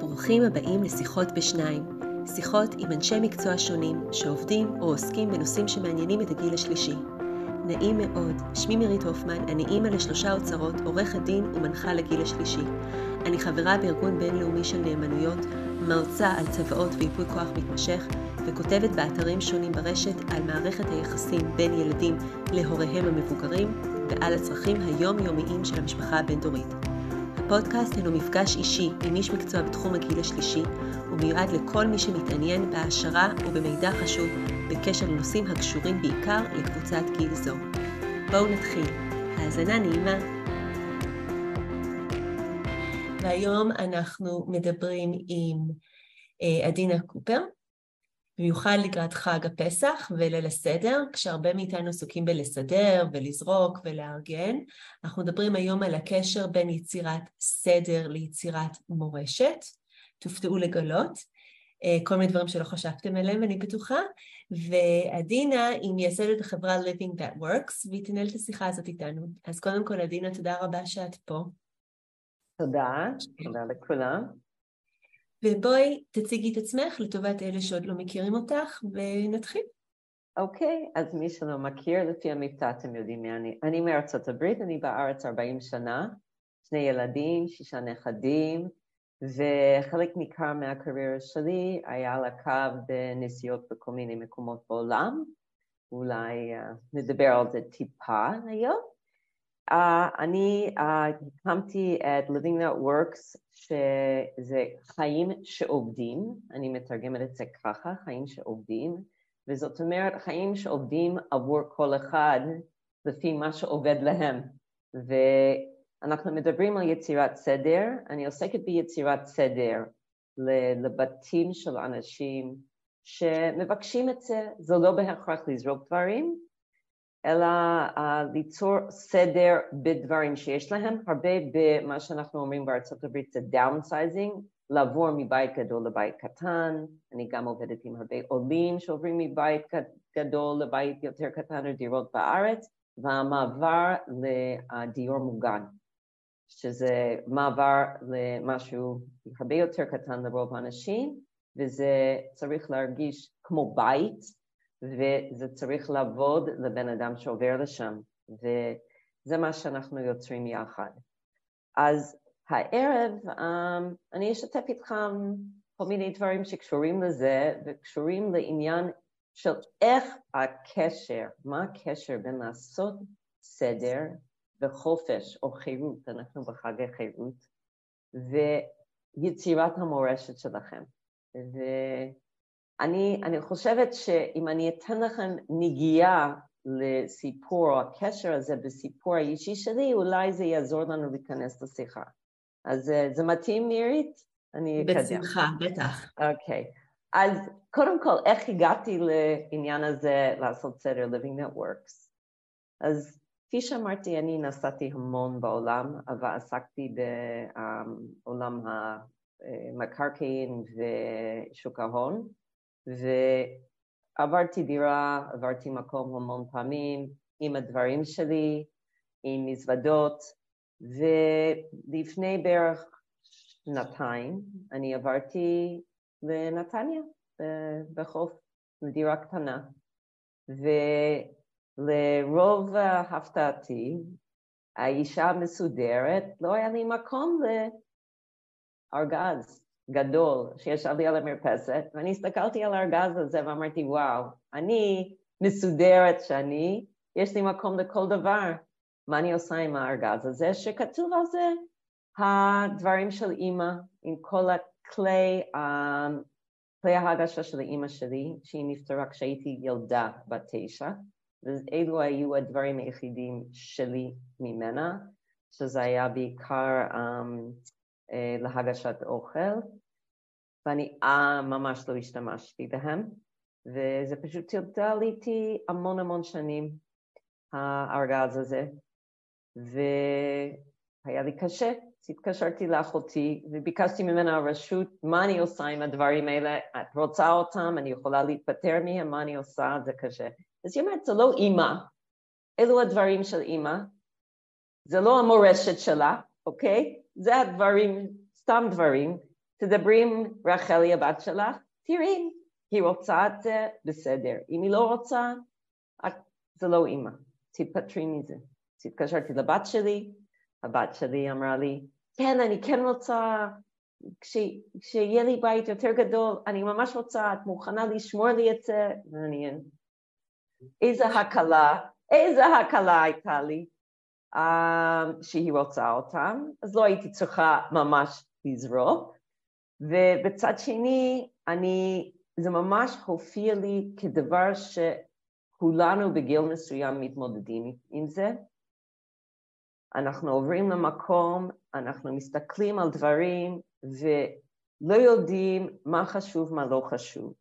ברוכים הבאים לשיחות בשניים, שיחות עם אנשי מקצוע שונים שעובדים או עוסקים בנושאים שמעניינים את הגיל השלישי. נעים מאוד, שמי מירית הופמן, אני אימא לשלושה אוצרות, עורכת דין ומנחה לגיל השלישי. אני חברה בארגון בינלאומי של נאמנויות, מרצה על צוואות וייפוי כוח מתמשך, וכותבת באתרים שונים ברשת על מערכת היחסים בין ילדים להוריהם המבוגרים ועל הצרכים היומיומיים של המשפחה הבין-דורית. הפודקאסט הינו מפגש אישי עם איש מקצוע בתחום הגיל השלישי, ומיועד לכל מי שמתעניין בהעשרה ובמידע חשוב בקשר לנושאים הקשורים בעיקר לקבוצת גיל זו. בואו נתחיל. האזנה נעימה. והיום אנחנו מדברים עם אה, עדינה קופר, במיוחד לקראת חג הפסח וליל הסדר, כשהרבה מאיתנו עסוקים בלסדר ולזרוק ולארגן. אנחנו מדברים היום על הקשר בין יצירת סדר ליצירת מורשת. תופתעו לגלות. אה, כל מיני דברים שלא חשבתם עליהם, אני בטוחה. ועדינה היא מייסדת החברה Living That Works, והיא תנהל את השיחה הזאת איתנו. אז קודם כל, עדינה, תודה רבה שאת פה. תודה, תודה לכולם. ובואי תציגי את עצמך לטובת אלה שעוד לא מכירים אותך, ונתחיל. אוקיי, okay, אז מי שלא מכיר, לפי המבטא אתם יודעים מי אני. אני מארצות הברית, אני בארץ 40 שנה, שני ילדים, שישה נכדים, וחלק ניכר מהקריירה שלי היה על הקו בנסיעות בכל מיני מקומות בעולם. אולי uh, נדבר על זה טיפה היום. Uh, אני uh, הקמתי את Living That Works, שזה חיים שעובדים, אני מתרגמת את זה ככה, חיים שעובדים, וזאת אומרת חיים שעובדים עבור כל אחד לפי מה שעובד להם. ואנחנו מדברים על יצירת סדר, אני עוסקת ביצירת סדר לבתים של אנשים שמבקשים את זה, זה לא בהכרח לזרוק דברים, אלא uh, ליצור סדר בדברים שיש להם, הרבה במה שאנחנו אומרים בארצות הברית זה downsizing, לעבור מבית גדול לבית קטן, אני גם עובדת עם הרבה עולים שעוברים מבית גדול לבית יותר קטן או דירות בארץ, והמעבר לדיור מוגן, שזה מעבר למשהו הרבה יותר קטן לרוב האנשים, וזה צריך להרגיש כמו בית, וזה צריך לעבוד לבן אדם שעובר לשם, וזה מה שאנחנו יוצרים יחד. אז הערב um, אני אשתף איתכם כל מיני דברים שקשורים לזה וקשורים לעניין של איך הקשר, מה הקשר בין לעשות סדר וחופש או חירות, אנחנו בחגי חירות, ויצירת המורשת שלכם. ו... אני, אני חושבת שאם אני אתן לכם נגיעה לסיפור או הקשר הזה בסיפור האישי שלי, אולי זה יעזור לנו להיכנס לשיחה. אז אה, זה מתאים מירית? אני אקדם. בשמחה, בטח. אוקיי. Okay. אז קודם כל, איך הגעתי לעניין הזה לעשות סדר Living Networks? אז כפי שאמרתי, אני נסעתי המון בעולם, אבל עסקתי בעולם המקרקעין ושוק ההון. ועברתי דירה, עברתי מקום המון פעמים עם הדברים שלי, עם מזוודות, ולפני בערך שנתיים אני עברתי לנתניה, בחוף, לדירה קטנה, ולרוב הפתעתי, האישה המסודרת, לא היה לי מקום לארגז. גדול שישב לי על המרפסת, ואני הסתכלתי על הארגז הזה ואמרתי, וואו, אני מסודרת שאני, יש לי מקום לכל דבר. מה אני עושה עם הארגז הזה? שכתוב על זה הדברים של אימא, עם כל הכלי, um, כלי ההגשה של אימא שלי, שהיא נפטרה כשהייתי ילדה בת תשע, ואלו היו הדברים היחידים שלי ממנה, שזה היה בעיקר um, להגשת אוכל, ואני אה, ממש לא השתמשתי בהם, וזה פשוט טלטל איתי המון המון שנים, הארגז הזה, והיה לי קשה. התקשרתי לאחותי וביקשתי ממנה רשות, מה אני עושה עם הדברים האלה? את רוצה אותם? אני יכולה להתפטר מהם? מה אני עושה? זה קשה. אז היא אומרת, זה לא אימא, אלו הדברים של אימא, זה לא המורשת שלה, אוקיי? זה הדברים, סתם דברים, תדברי עם רחלי הבת שלך, תראי, היא רוצה את זה, בסדר. אם היא לא רוצה, זה לא אימא, תתפטרי מזה. התקשרתי לבת שלי, הבת שלי אמרה לי, כן, אני כן רוצה, כשיהיה לי בית יותר גדול, אני ממש רוצה, את מוכנה לשמור לי את זה? מעניין. איזה הקלה, איזה הקלה הייתה לי um, שהיא רוצה אותם, אז לא הייתי צריכה ממש לזרוק. ובצד שני, אני, זה ממש הופיע לי כדבר שכולנו בגיל מסוים מתמודדים עם זה. אנחנו עוברים למקום, אנחנו מסתכלים על דברים ולא יודעים מה חשוב, מה לא חשוב,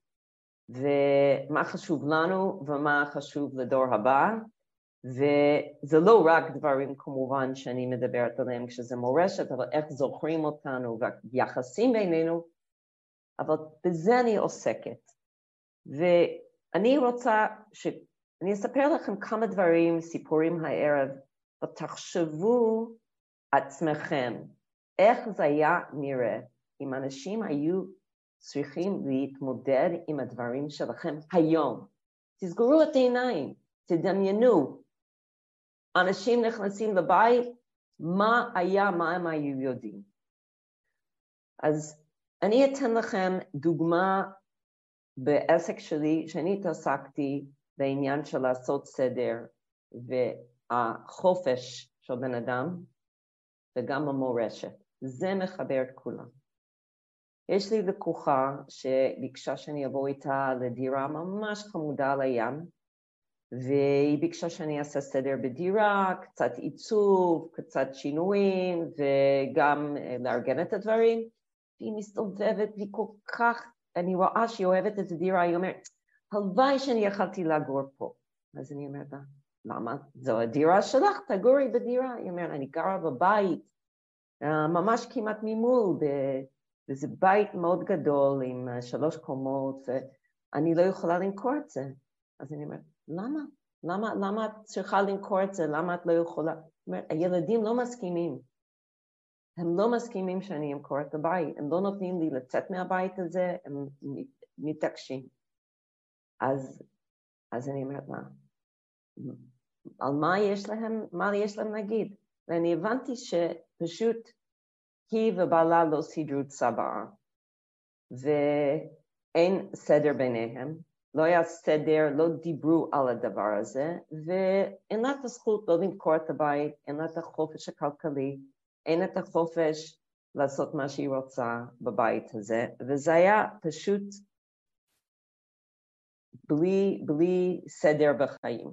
ומה חשוב לנו ומה חשוב לדור הבא, וזה לא רק דברים כמובן שאני מדברת עליהם כשזה מורשת, אבל איך זוכרים אותנו והיחסים בינינו, אבל בזה אני עוסקת. ואני רוצה ש... אני אספר לכם כמה דברים, סיפורים הערב, ותחשבו עצמכם, איך זה היה נראה אם אנשים היו צריכים להתמודד עם הדברים שלכם היום. תסגרו את העיניים, תדמיינו, אנשים נכנסים לבית, מה היה, מה הם היו יודעים. אז אני אתן לכם דוגמה בעסק שלי, שאני התעסקתי בעניין של לעשות סדר והחופש של בן אדם וגם המורשת. זה מחבר את כולם. יש לי לקוחה שביקשה שאני אבוא איתה לדירה ממש חמודה על הים, והיא ביקשה שאני אעשה סדר בדירה, קצת עיצוב, קצת שינויים, וגם אה, לארגן את הדברים. והיא מסתובבת, והיא כל כך, אני רואה שהיא אוהבת את הדירה, היא אומרת, הלוואי שאני יכלתי לגור פה. אז אני אומרת לה, למה? זו הדירה שלך, תגורי בדירה. היא אומרת, אני גרה בבית, אה, ממש כמעט ממול, וזה בית מאוד גדול עם אה, שלוש קומות, ואני לא יכולה למכור את זה. אז אני אומרת, למה? למה, למה את צריכה למכור את זה? למה את לא יכולה? אומרת, הילדים לא מסכימים. הם לא מסכימים שאני אמכור את הבית, הם לא נותנים לי לצאת מהבית הזה, הם מתעקשים. אז, אז אני אומרת, מה? על מה יש להם, מה יש להם להגיד? ואני הבנתי שפשוט היא ובעלה לא סידרו צבא, ואין סדר ביניהם, לא היה סדר, לא דיברו על הדבר הזה, ואין לה את הזכות לא למכור את הבית, אין לה את החופש הכלכלי, אין את החופש לעשות מה שהיא רוצה בבית הזה, וזה היה פשוט בלי, בלי סדר בחיים.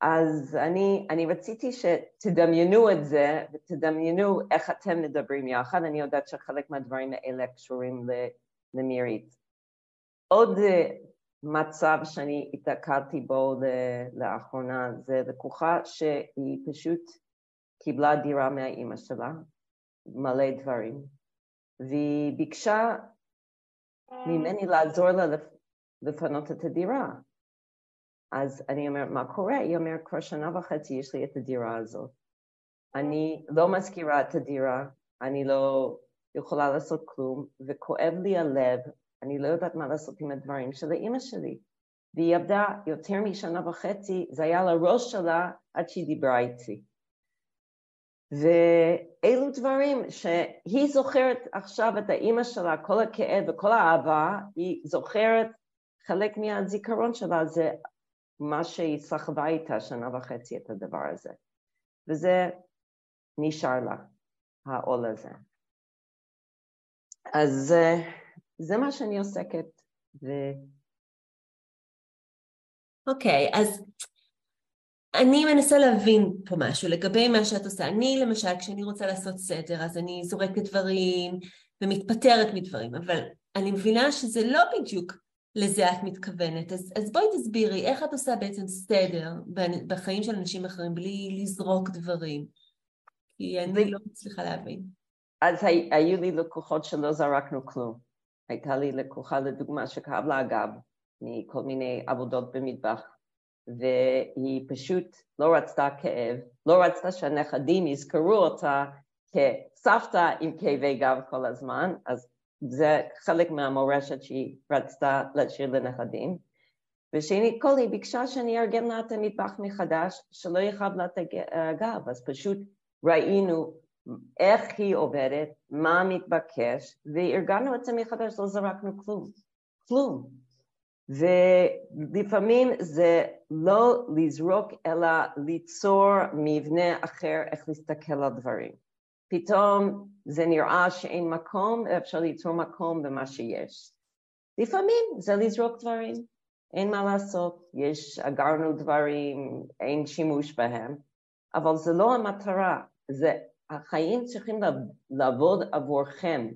אז אני, אני רציתי שתדמיינו את זה ותדמיינו איך אתם מדברים יחד, אני יודעת שחלק מהדברים האלה קשורים למירית. עוד מצב שאני התעכבתי בו לאחרונה זה לקוחה שהיא פשוט קיבלה דירה מהאימא שלה, מלא דברים, והיא ביקשה ממני לעזור לה לפנות את הדירה. אז אני אומרת, מה קורה? היא אומרת, כבר שנה וחצי יש לי את הדירה הזאת. אני לא מזכירה את הדירה, אני לא יכולה לעשות כלום, וכואב לי הלב אני לא יודעת מה לעשות עם הדברים של האימא שלי. והיא עבדה יותר משנה וחצי, זה היה לראש שלה עד שהיא דיברה איתי. ואלו דברים שהיא זוכרת עכשיו את האימא שלה, כל הכאב וכל האהבה, היא זוכרת חלק מהזיכרון שלה זה מה שהיא סחבה איתה שנה וחצי את הדבר הזה. וזה נשאר לה, העול הזה. אז זה מה שאני עוסקת. ו... אוקיי, okay, אז אני מנסה להבין פה משהו לגבי מה שאת עושה. אני למשל, כשאני רוצה לעשות סדר, אז אני זורקת דברים ומתפטרת מדברים, אבל אני מבינה שזה לא בדיוק לזה את מתכוונת. אז, אז בואי תסבירי, איך את עושה בעצם סדר בחיים של אנשים אחרים בלי לזרוק דברים? כי אני לא מצליחה להבין. אז היו לי לקוחות שלא זרקנו כלום. הייתה לי לקוחה לדוגמה שכאב לה הגב מכל מיני עבודות במטבח, והיא פשוט לא רצתה כאב, לא רצתה שהנכדים יזכרו אותה כסבתא עם כאבי גב כל הזמן, אז זה חלק מהמורשת שהיא רצתה להשאיר לנכדים. ושנית כל היא ביקשה שאני אארגן לה את המטבח מחדש, שלא יכאב לה את הגב, אז פשוט ראינו איך היא עובדת, מה מתבקש, וארגנו את זה מחדש, לא זרקנו כלום, כלום. ולפעמים זה לא לזרוק אלא ליצור מבנה אחר איך להסתכל על דברים. פתאום זה נראה שאין מקום, אפשר ליצור מקום במה שיש. לפעמים זה לזרוק דברים, אין מה לעשות, יש, אגרנו דברים, אין שימוש בהם, אבל זה לא המטרה, זה החיים צריכים לעבוד עבורכם,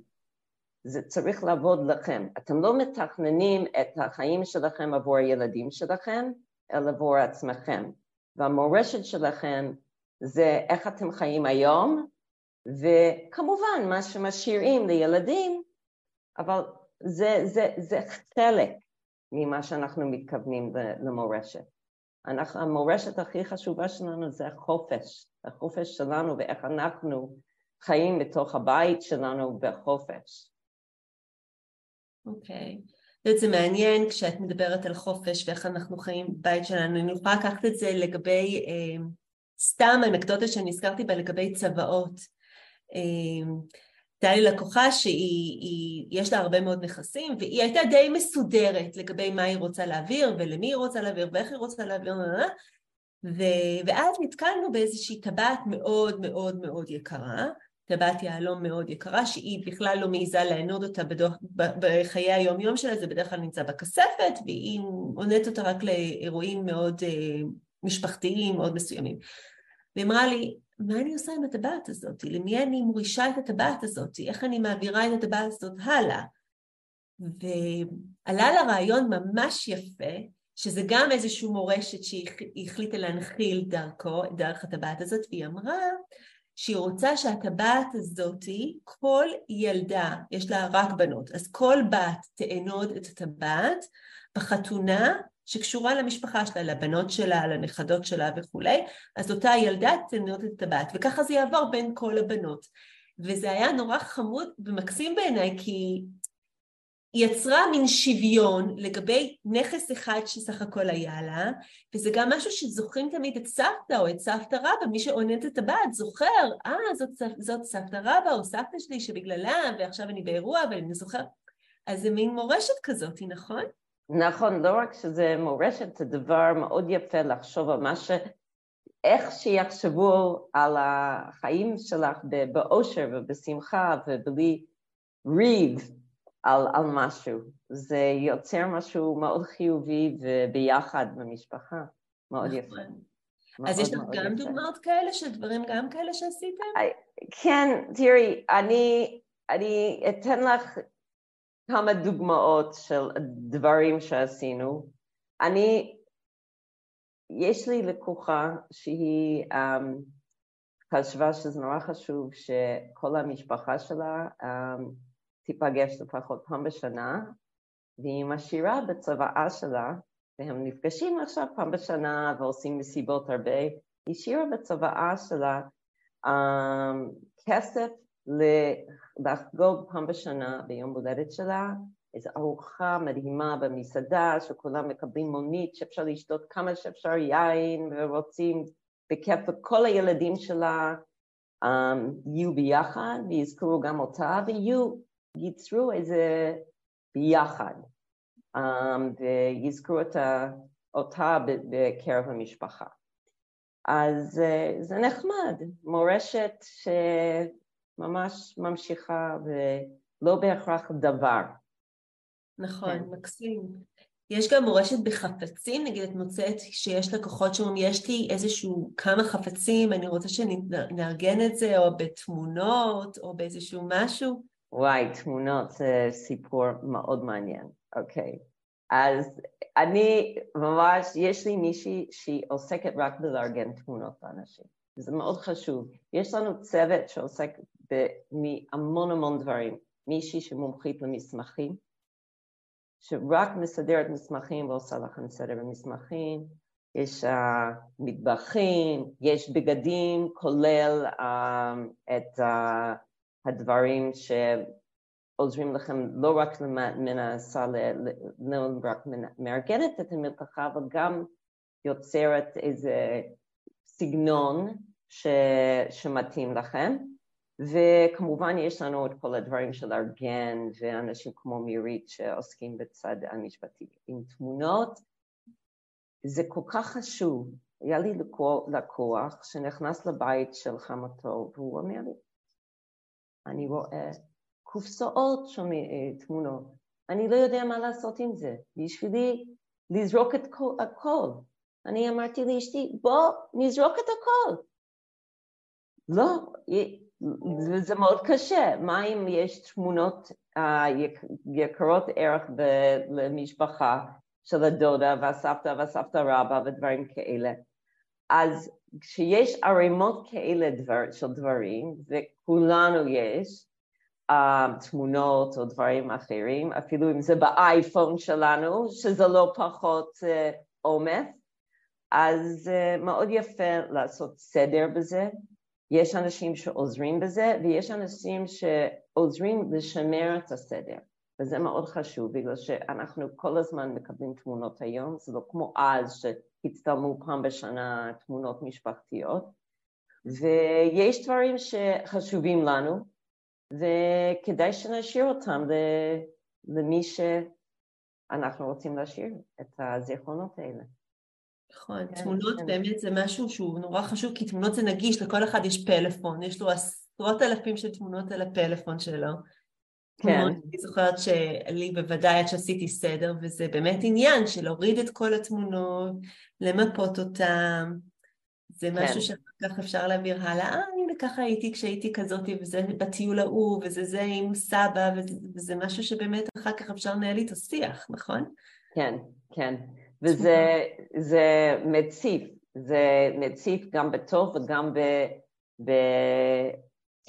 זה צריך לעבוד לכם. אתם לא מתכננים את החיים שלכם עבור הילדים שלכם, אלא עבור עצמכם. והמורשת שלכם זה איך אתם חיים היום, וכמובן מה שמשאירים לילדים, אבל זה, זה, זה חלק ממה שאנחנו מתכוונים למורשת. אנחנו, המורשת הכי חשובה שלנו זה החופש, החופש שלנו ואיך אנחנו חיים בתוך הבית שלנו בחופש. אוקיי. Okay. זה מעניין כשאת מדברת על חופש ואיך אנחנו חיים בבית שלנו. אני יכולה לקחת את זה לגבי, אה, סתם אנקדוטה שאני הזכרתי בה לגבי צוואות. אה, הייתה לי לקוחה שיש לה הרבה מאוד נכסים והיא הייתה די מסודרת לגבי מה היא רוצה להעביר ולמי היא רוצה להעביר ואיך היא רוצה להעביר ו... ואז נתקלנו באיזושהי טבעת מאוד מאוד מאוד יקרה טבעת יהלום מאוד יקרה שהיא בכלל לא מעיזה לענוד אותה בדוח, בחיי היום יום שלה, זה בדרך כלל נמצא בכספת והיא עונדת אותה רק לאירועים מאוד uh, משפחתיים מאוד מסוימים. והיא אמרה לי, מה אני עושה עם הטבעת הזאת? למי אני מורישה את הטבעת הזאת? איך אני מעבירה את הטבעת הזאת הלאה? ועלה לה רעיון ממש יפה, שזה גם איזושהי מורשת שהיא החליטה להנחיל דרכו, דרך הטבעת הזאת, והיא אמרה שהיא רוצה שהטבעת הזאתי, כל ילדה, יש לה רק בנות, אז כל בת תאנוד את הטבעת בחתונה שקשורה למשפחה שלה, לבנות שלה, לנכדות שלה וכולי, אז אותה ילדה תאנוד את הטבעת, וככה זה יעבור בין כל הבנות. וזה היה נורא חמוד ומקסים בעיניי, כי יצרה מין שוויון לגבי נכס אחד שסך הכל היה לה, וזה גם משהו שזוכרים תמיד את סבתא או את סבתא רבא, מי שעונד את הבת זוכר, אה, זאת, זאת סבתא רבא או סבתא שלי שבגללה, ועכשיו אני באירוע ואני זוכר. אז זה מין מורשת כזאת, נכון? נכון, לא רק שזה מורשת, זה דבר מאוד יפה לחשוב על מה ש... איך שיחשבו על החיים שלך באושר ובשמחה ובלי ריב על, על משהו. זה יוצר משהו מאוד חיובי וביחד במשפחה, מאוד יפה. נכון. אז יש לך גם יפה. דוגמאות כאלה של דברים גם כאלה שעשיתם? כן, תראי, אני, אני אתן לך כמה דוגמאות של דברים שעשינו. אני, יש לי לקוחה שהיא um, חשבה שזה נורא חשוב שכל המשפחה שלה um, תיפגש לפחות פעם בשנה, והיא משאירה בצוואה שלה, והם נפגשים עכשיו פעם בשנה ועושים מסיבות הרבה, היא השאירה בצוואה שלה um, כסף לחגוג פעם בשנה ביום הולדת שלה, איזו ארוחה מדהימה במסעדה, שכולם מקבלים מונית, שאפשר לשתות כמה שאפשר יין, ורוצים בכיף, וכל הילדים שלה um, יהיו ביחד, ויזכרו גם אותה, ויהיו ייצרו איזה ביחד um, ויזכרו אותה, אותה בקרב המשפחה. אז uh, זה נחמד, מורשת שממש ממשיכה ולא בהכרח דבר. נכון, כן. מקסים. יש גם מורשת בחפצים, נגיד את מוצאת שיש לקוחות שאומרים יש לי איזשהו כמה חפצים, אני רוצה שנארגן את זה או בתמונות או באיזשהו משהו. וואי, תמונות זה סיפור מאוד מעניין, אוקיי. אז אני ממש, יש לי מישהי שהיא עוסקת רק בלארגן תמונות לאנשים. זה מאוד חשוב. יש לנו צוות שעוסק מהמון המון דברים. מישהי שמומחית למסמכים, שרק מסדרת מסמכים ועושה לכם סדר במסמכים, יש uh, מטבחים, יש בגדים, כולל uh, את uh, הדברים שעוזרים לכם לא רק מנסה, לא רק מארגנת את המלתחה, אבל גם יוצרת איזה סגנון ש, שמתאים לכם. וכמובן יש לנו את כל הדברים של ארגן ואנשים כמו מירית שעוסקים בצד המשפטי. עם תמונות זה כל כך חשוב. היה לי לקוח שנכנס לבית של חמתו והוא אומר לי, אני רואה קופסאות של אה, תמונות, אני לא יודע מה לעשות עם זה, בשבילי לזרוק את הכל. אני אמרתי לאשתי, בוא נזרוק את הכל. לא, זה מאוד קשה. מה אם יש תמונות uh, יקרות ערך למשפחה של הדודה והסבתא והסבתא רבא ודברים כאלה? אז כשיש ערימות כאלה דבר, של דברים, וכולנו יש, uh, תמונות או דברים אחרים, אפילו אם זה באייפון שלנו, שזה לא פחות uh, עומס, אז uh, מאוד יפה לעשות סדר בזה. יש אנשים שעוזרים בזה, ויש אנשים שעוזרים לשמר את הסדר, וזה מאוד חשוב, בגלל שאנחנו כל הזמן מקבלים תמונות היום, זה לא כמו אז שהצטלמו פעם בשנה תמונות משפחתיות, ויש דברים שחשובים לנו, וכדאי שנשאיר אותם למי שאנחנו רוצים להשאיר את הזיכרונות האלה. נכון, כן, תמונות כן. באמת זה משהו שהוא נורא חשוב, כי תמונות זה נגיש, לכל אחד יש פלאפון, יש לו עשרות אלפים של תמונות על הפלאפון שלו. כן. אני זוכרת שלי בוודאי עד שעשיתי סדר, וזה באמת עניין של להוריד את כל התמונות, למפות אותן, זה כן. משהו שאחר כך אפשר להעביר הלאה, אה, הנה ככה הייתי כשהייתי כזאת, וזה בטיול ההוא, וזה זה עם סבא, וזה, וזה משהו שבאמת אחר כך אפשר לנהל איתו שיח, נכון? כן, כן. וזה מציף, זה מציף גם בטוב וגם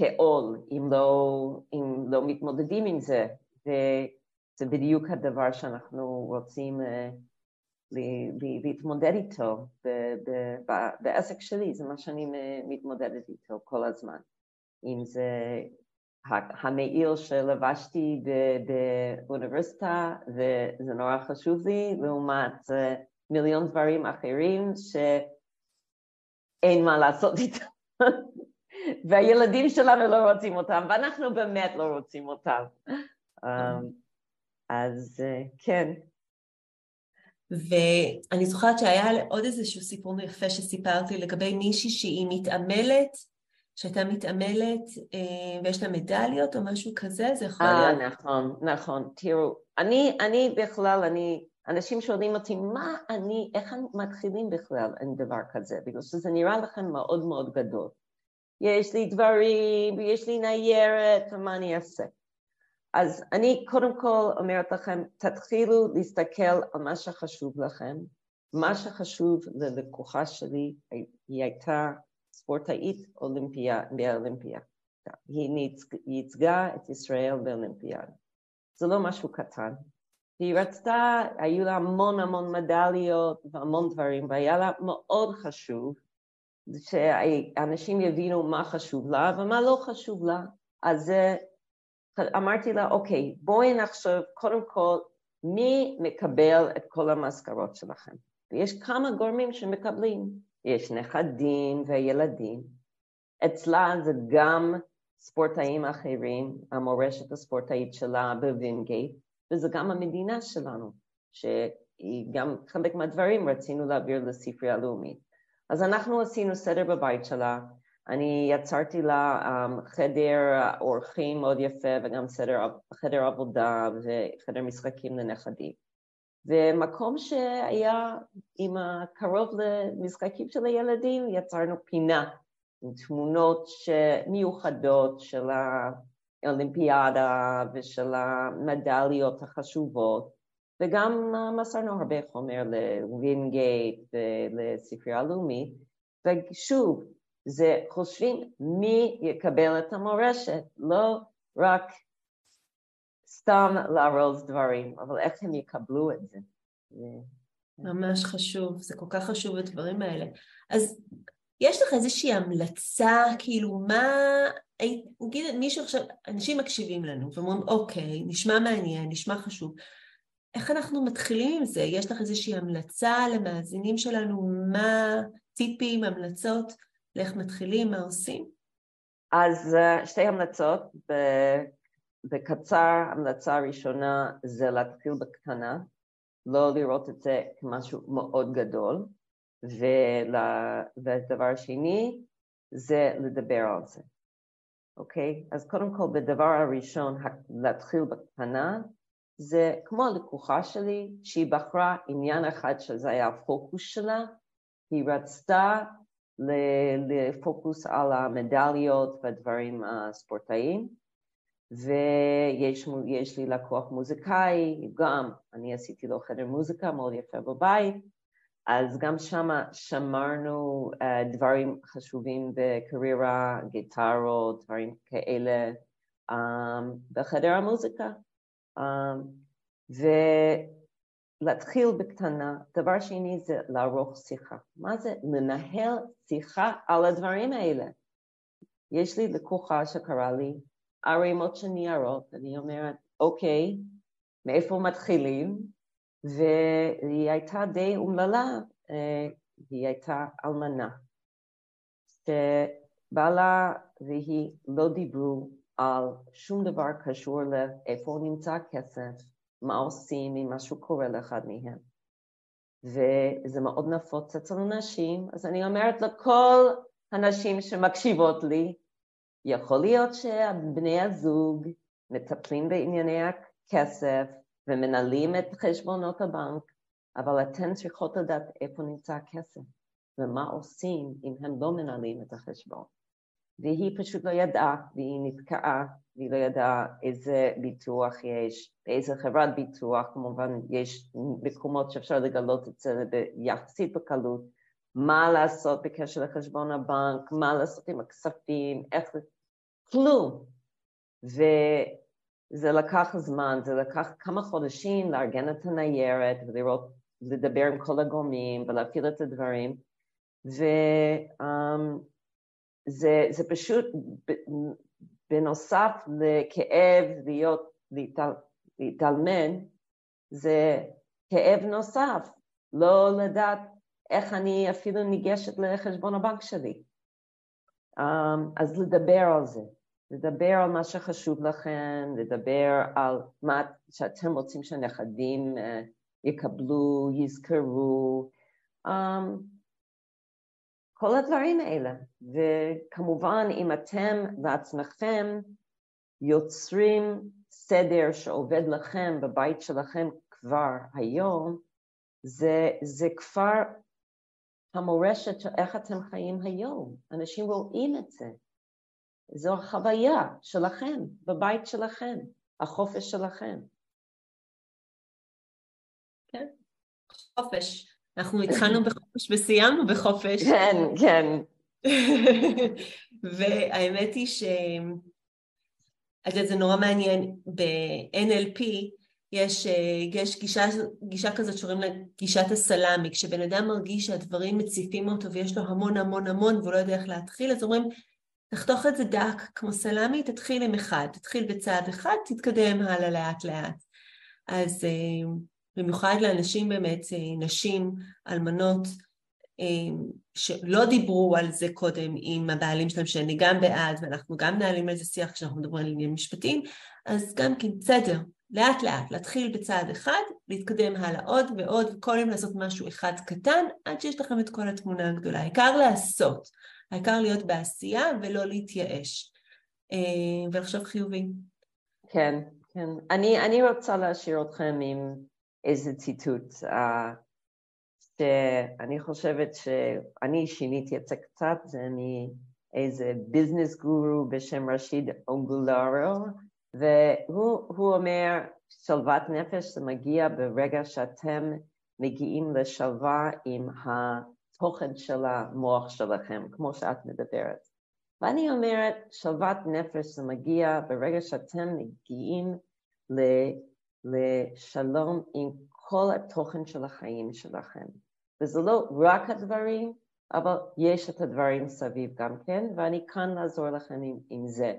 בתיאול, אם לא, אם לא מתמודדים עם זה. וזה בדיוק הדבר שאנחנו רוצים אה, להתמודד איתו בעסק שלי, זה מה שאני מתמודדת איתו כל הזמן. אם זה המעיל שלבשתי באוניברסיטה, וזה נורא חשוב לי, לעומת אה, מיליון דברים אחרים שאין מה לעשות איתם. והילדים שלנו לא רוצים אותם, ואנחנו באמת לא רוצים אותם. אמ, אז אה, כן. ואני זוכרת שהיה עוד איזשהו סיפור יפה שסיפרתי לגבי מישהי שהיא מתעמלת שהייתה מתעמלת אה, ויש לה מדליות או משהו כזה, זה יכול להיות... אה, נכון, נכון. תראו, אני, אני בכלל, אני, אנשים שואלים אותי, מה אני, איך מתחילים בכלל עם דבר כזה? בגלל שזה נראה לכם מאוד מאוד גדול. יש לי דברים, ויש לי ניירת, ומה אני אעשה? אז אני קודם כל אומרת לכם, תתחילו להסתכל על מה שחשוב לכם. מה שחשוב ללקוחה שלי, היא הייתה ספורטאית אולימפיה, באולימפיה. היא ייצגה את ישראל באולימפיאדה. זה לא משהו קטן. היא רצתה, היו לה המון המון מדליות והמון דברים, והיה לה מאוד חשוב שאנשים יבינו מה חשוב לה ומה לא חשוב לה. אז אמרתי לה, אוקיי, בואי נחשוב קודם כל מי מקבל את כל המשכורות שלכם. ויש כמה גורמים שמקבלים. יש נכדים וילדים. אצלה זה גם ספורטאים אחרים, המורשת הספורטאית שלה בווינגייט, וזה גם המדינה שלנו, שהיא גם חלק מהדברים רצינו להעביר לספרייה הלאומית. אז אנחנו עשינו סדר בבית שלה, אני יצרתי לה um, חדר אורחים מאוד יפה וגם סדר, חדר עבודה וחדר משחקים לנכדים. ומקום שהיה עם הקרוב למשחקים של הילדים, יצרנו פינה עם תמונות מיוחדות של האולימפיאדה ושל המדליות החשובות, וגם מסרנו הרבה חומר לווינגייט ולספרייה הלאומית, ושוב, זה חושבים מי יקבל את המורשת, לא רק סתם לארוז דברים, אבל איך הם יקבלו את זה. ממש חשוב, זה כל כך חשוב הדברים האלה. אז יש לך איזושהי המלצה, כאילו, מה... נגיד מישהו עכשיו, אנשים מקשיבים לנו ואומרים, אוקיי, נשמע מעניין, נשמע חשוב. איך אנחנו מתחילים עם זה? יש לך איזושהי המלצה למאזינים שלנו? מה טיפים, המלצות, לאיך מתחילים, מה עושים? אז אה, שתי המלצות. בקצר, המלצה הראשונה זה להתחיל בקטנה, לא לראות את זה כמשהו מאוד גדול, והדבר השני זה לדבר על זה, אוקיי? אז קודם כל, בדבר הראשון, להתחיל בקטנה, זה כמו הלקוחה שלי, שהיא בחרה עניין אחד שזה היה הפוקוס שלה, היא רצתה לפוקוס על המדליות והדברים הספורטאיים, ויש לי לקוח מוזיקאי, גם אני עשיתי לו חדר מוזיקה מאוד יפה בבית, אז גם שם שמרנו uh, דברים חשובים בקריירה, גיטרות, דברים כאלה, um, בחדר המוזיקה. Um, ולהתחיל בקטנה. דבר שני זה לערוך שיחה. מה זה? לנהל שיחה על הדברים האלה. יש לי לקוחה שקרא לי ערימות של ניירות, אני אומרת, אוקיי, מאיפה מתחילים? והיא הייתה די אומללה, אה, היא הייתה אלמנה, שבעלה והיא לא דיברו על שום דבר קשור לאיפה נמצא הכסף, מה עושים אם משהו קורה לאחד מהם. וזה מאוד נפוץ אצל נשים, אז אני אומרת לכל הנשים שמקשיבות לי, יכול להיות שבני הזוג מטפלים בענייני הכסף ומנהלים את חשבונות הבנק, אבל אתן צריכות לדעת איפה נמצא הכסף ומה עושים אם הם לא מנהלים את החשבון. והיא פשוט לא ידעה, והיא נתקעה, והיא לא ידעה איזה ביטוח יש, באיזה חברת ביטוח, כמובן יש מקומות שאפשר לגלות את זה יחסית בקלות, מה לעשות בקשר לחשבון הבנק, מה לעשות עם הכספים, איך... כלום. וזה לקח זמן, זה לקח כמה חודשים לארגן את הניירת ולראות, לדבר עם כל הגורמים ולהפעיל את הדברים. ו... Um, זה, זה פשוט, בנוסף לכאב להיות, להתעל, להתעלמן, זה כאב נוסף, לא לדעת איך אני אפילו ניגשת לחשבון הבנק שלי. Um, אז לדבר על זה, לדבר על מה שחשוב לכם, לדבר על מה שאתם רוצים שהנכדים uh, יקבלו, יזכרו. Um, כל הדברים האלה. וכמובן, אם אתם בעצמכם יוצרים סדר שעובד לכם בבית שלכם כבר היום, זה, זה כבר המורשת של איך אתם חיים היום. אנשים רואים את זה. זו החוויה שלכם, בבית שלכם, החופש שלכם. כן, חופש. אנחנו התחלנו בחופש וסיימנו בחופש. כן, כן. והאמת היא ש... אז זה נורא מעניין, ב-NLP יש, יש גישה, גישה כזאת שקוראים לה גישת הסלאמי, כשבן אדם מרגיש שהדברים מציפים אותו ויש לו המון המון המון והוא לא יודע איך להתחיל, אז אומרים, תחתוך את זה דק כמו סלאמי, תתחיל עם אחד, תתחיל בצעד אחד, תתקדם הלאה לאט לאט. אז במיוחד לאנשים באמת, אה, נשים, אלמנות, אה, שלא דיברו על זה קודם עם הבעלים שלהם, שאני גם בעד, ואנחנו גם מנהלים על זה שיח כשאנחנו מדברים על עניינים משפטיים, אז גם כן, בסדר, לאט לאט, להתחיל בצעד אחד, להתקדם הלאה עוד ועוד, וכל יום לעשות משהו אחד קטן, עד שיש לכם את כל התמונה הגדולה. העיקר לעשות, העיקר להיות בעשייה ולא להתייאש, אה, ולחשוב חיובי. כן, כן. אני, אני רוצה להשאיר אתכם עם איזה ציטוט, uh, שאני חושבת שאני שיניתי את זה קצת, זה מאיזה ביזנס גורו בשם רשיד אונגולרו, והוא אומר, שלוות נפש זה מגיע ברגע שאתם מגיעים לשלווה עם התוכן של המוח שלכם, כמו שאת מדברת. ואני אומרת, שלוות נפש זה מגיע ברגע שאתם מגיעים לשלום עם כל התוכן של החיים שלכם. וזה לא רק הדברים, אבל יש את הדברים סביב גם כן, ואני כאן לעזור לכם עם, עם זה.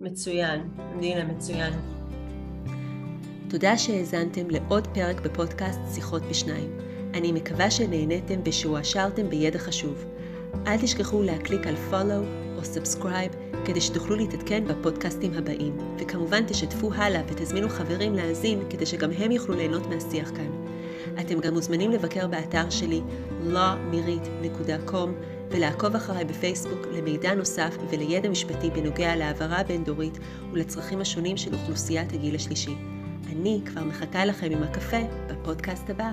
מצוין, דינה, מצוין. תודה שהאזנתם לעוד פרק בפודקאסט שיחות בשניים. אני מקווה שנהניתם ושהועשרתם בידע חשוב. אל תשכחו להקליק על follow או subscribe כדי שתוכלו להתעדכן בפודקאסטים הבאים, וכמובן תשתפו הלאה ותזמינו חברים להאזין כדי שגם הם יוכלו ליהנות מהשיח כאן. אתם גם מוזמנים לבקר באתר שלי lawmirit.com ולעקוב אחריי בפייסבוק למידע נוסף ולידע משפטי בנוגע להעברה בין-דורית ולצרכים השונים של אוכלוסיית הגיל השלישי. אני כבר מחכה לכם עם הקפה בפודקאסט הבא.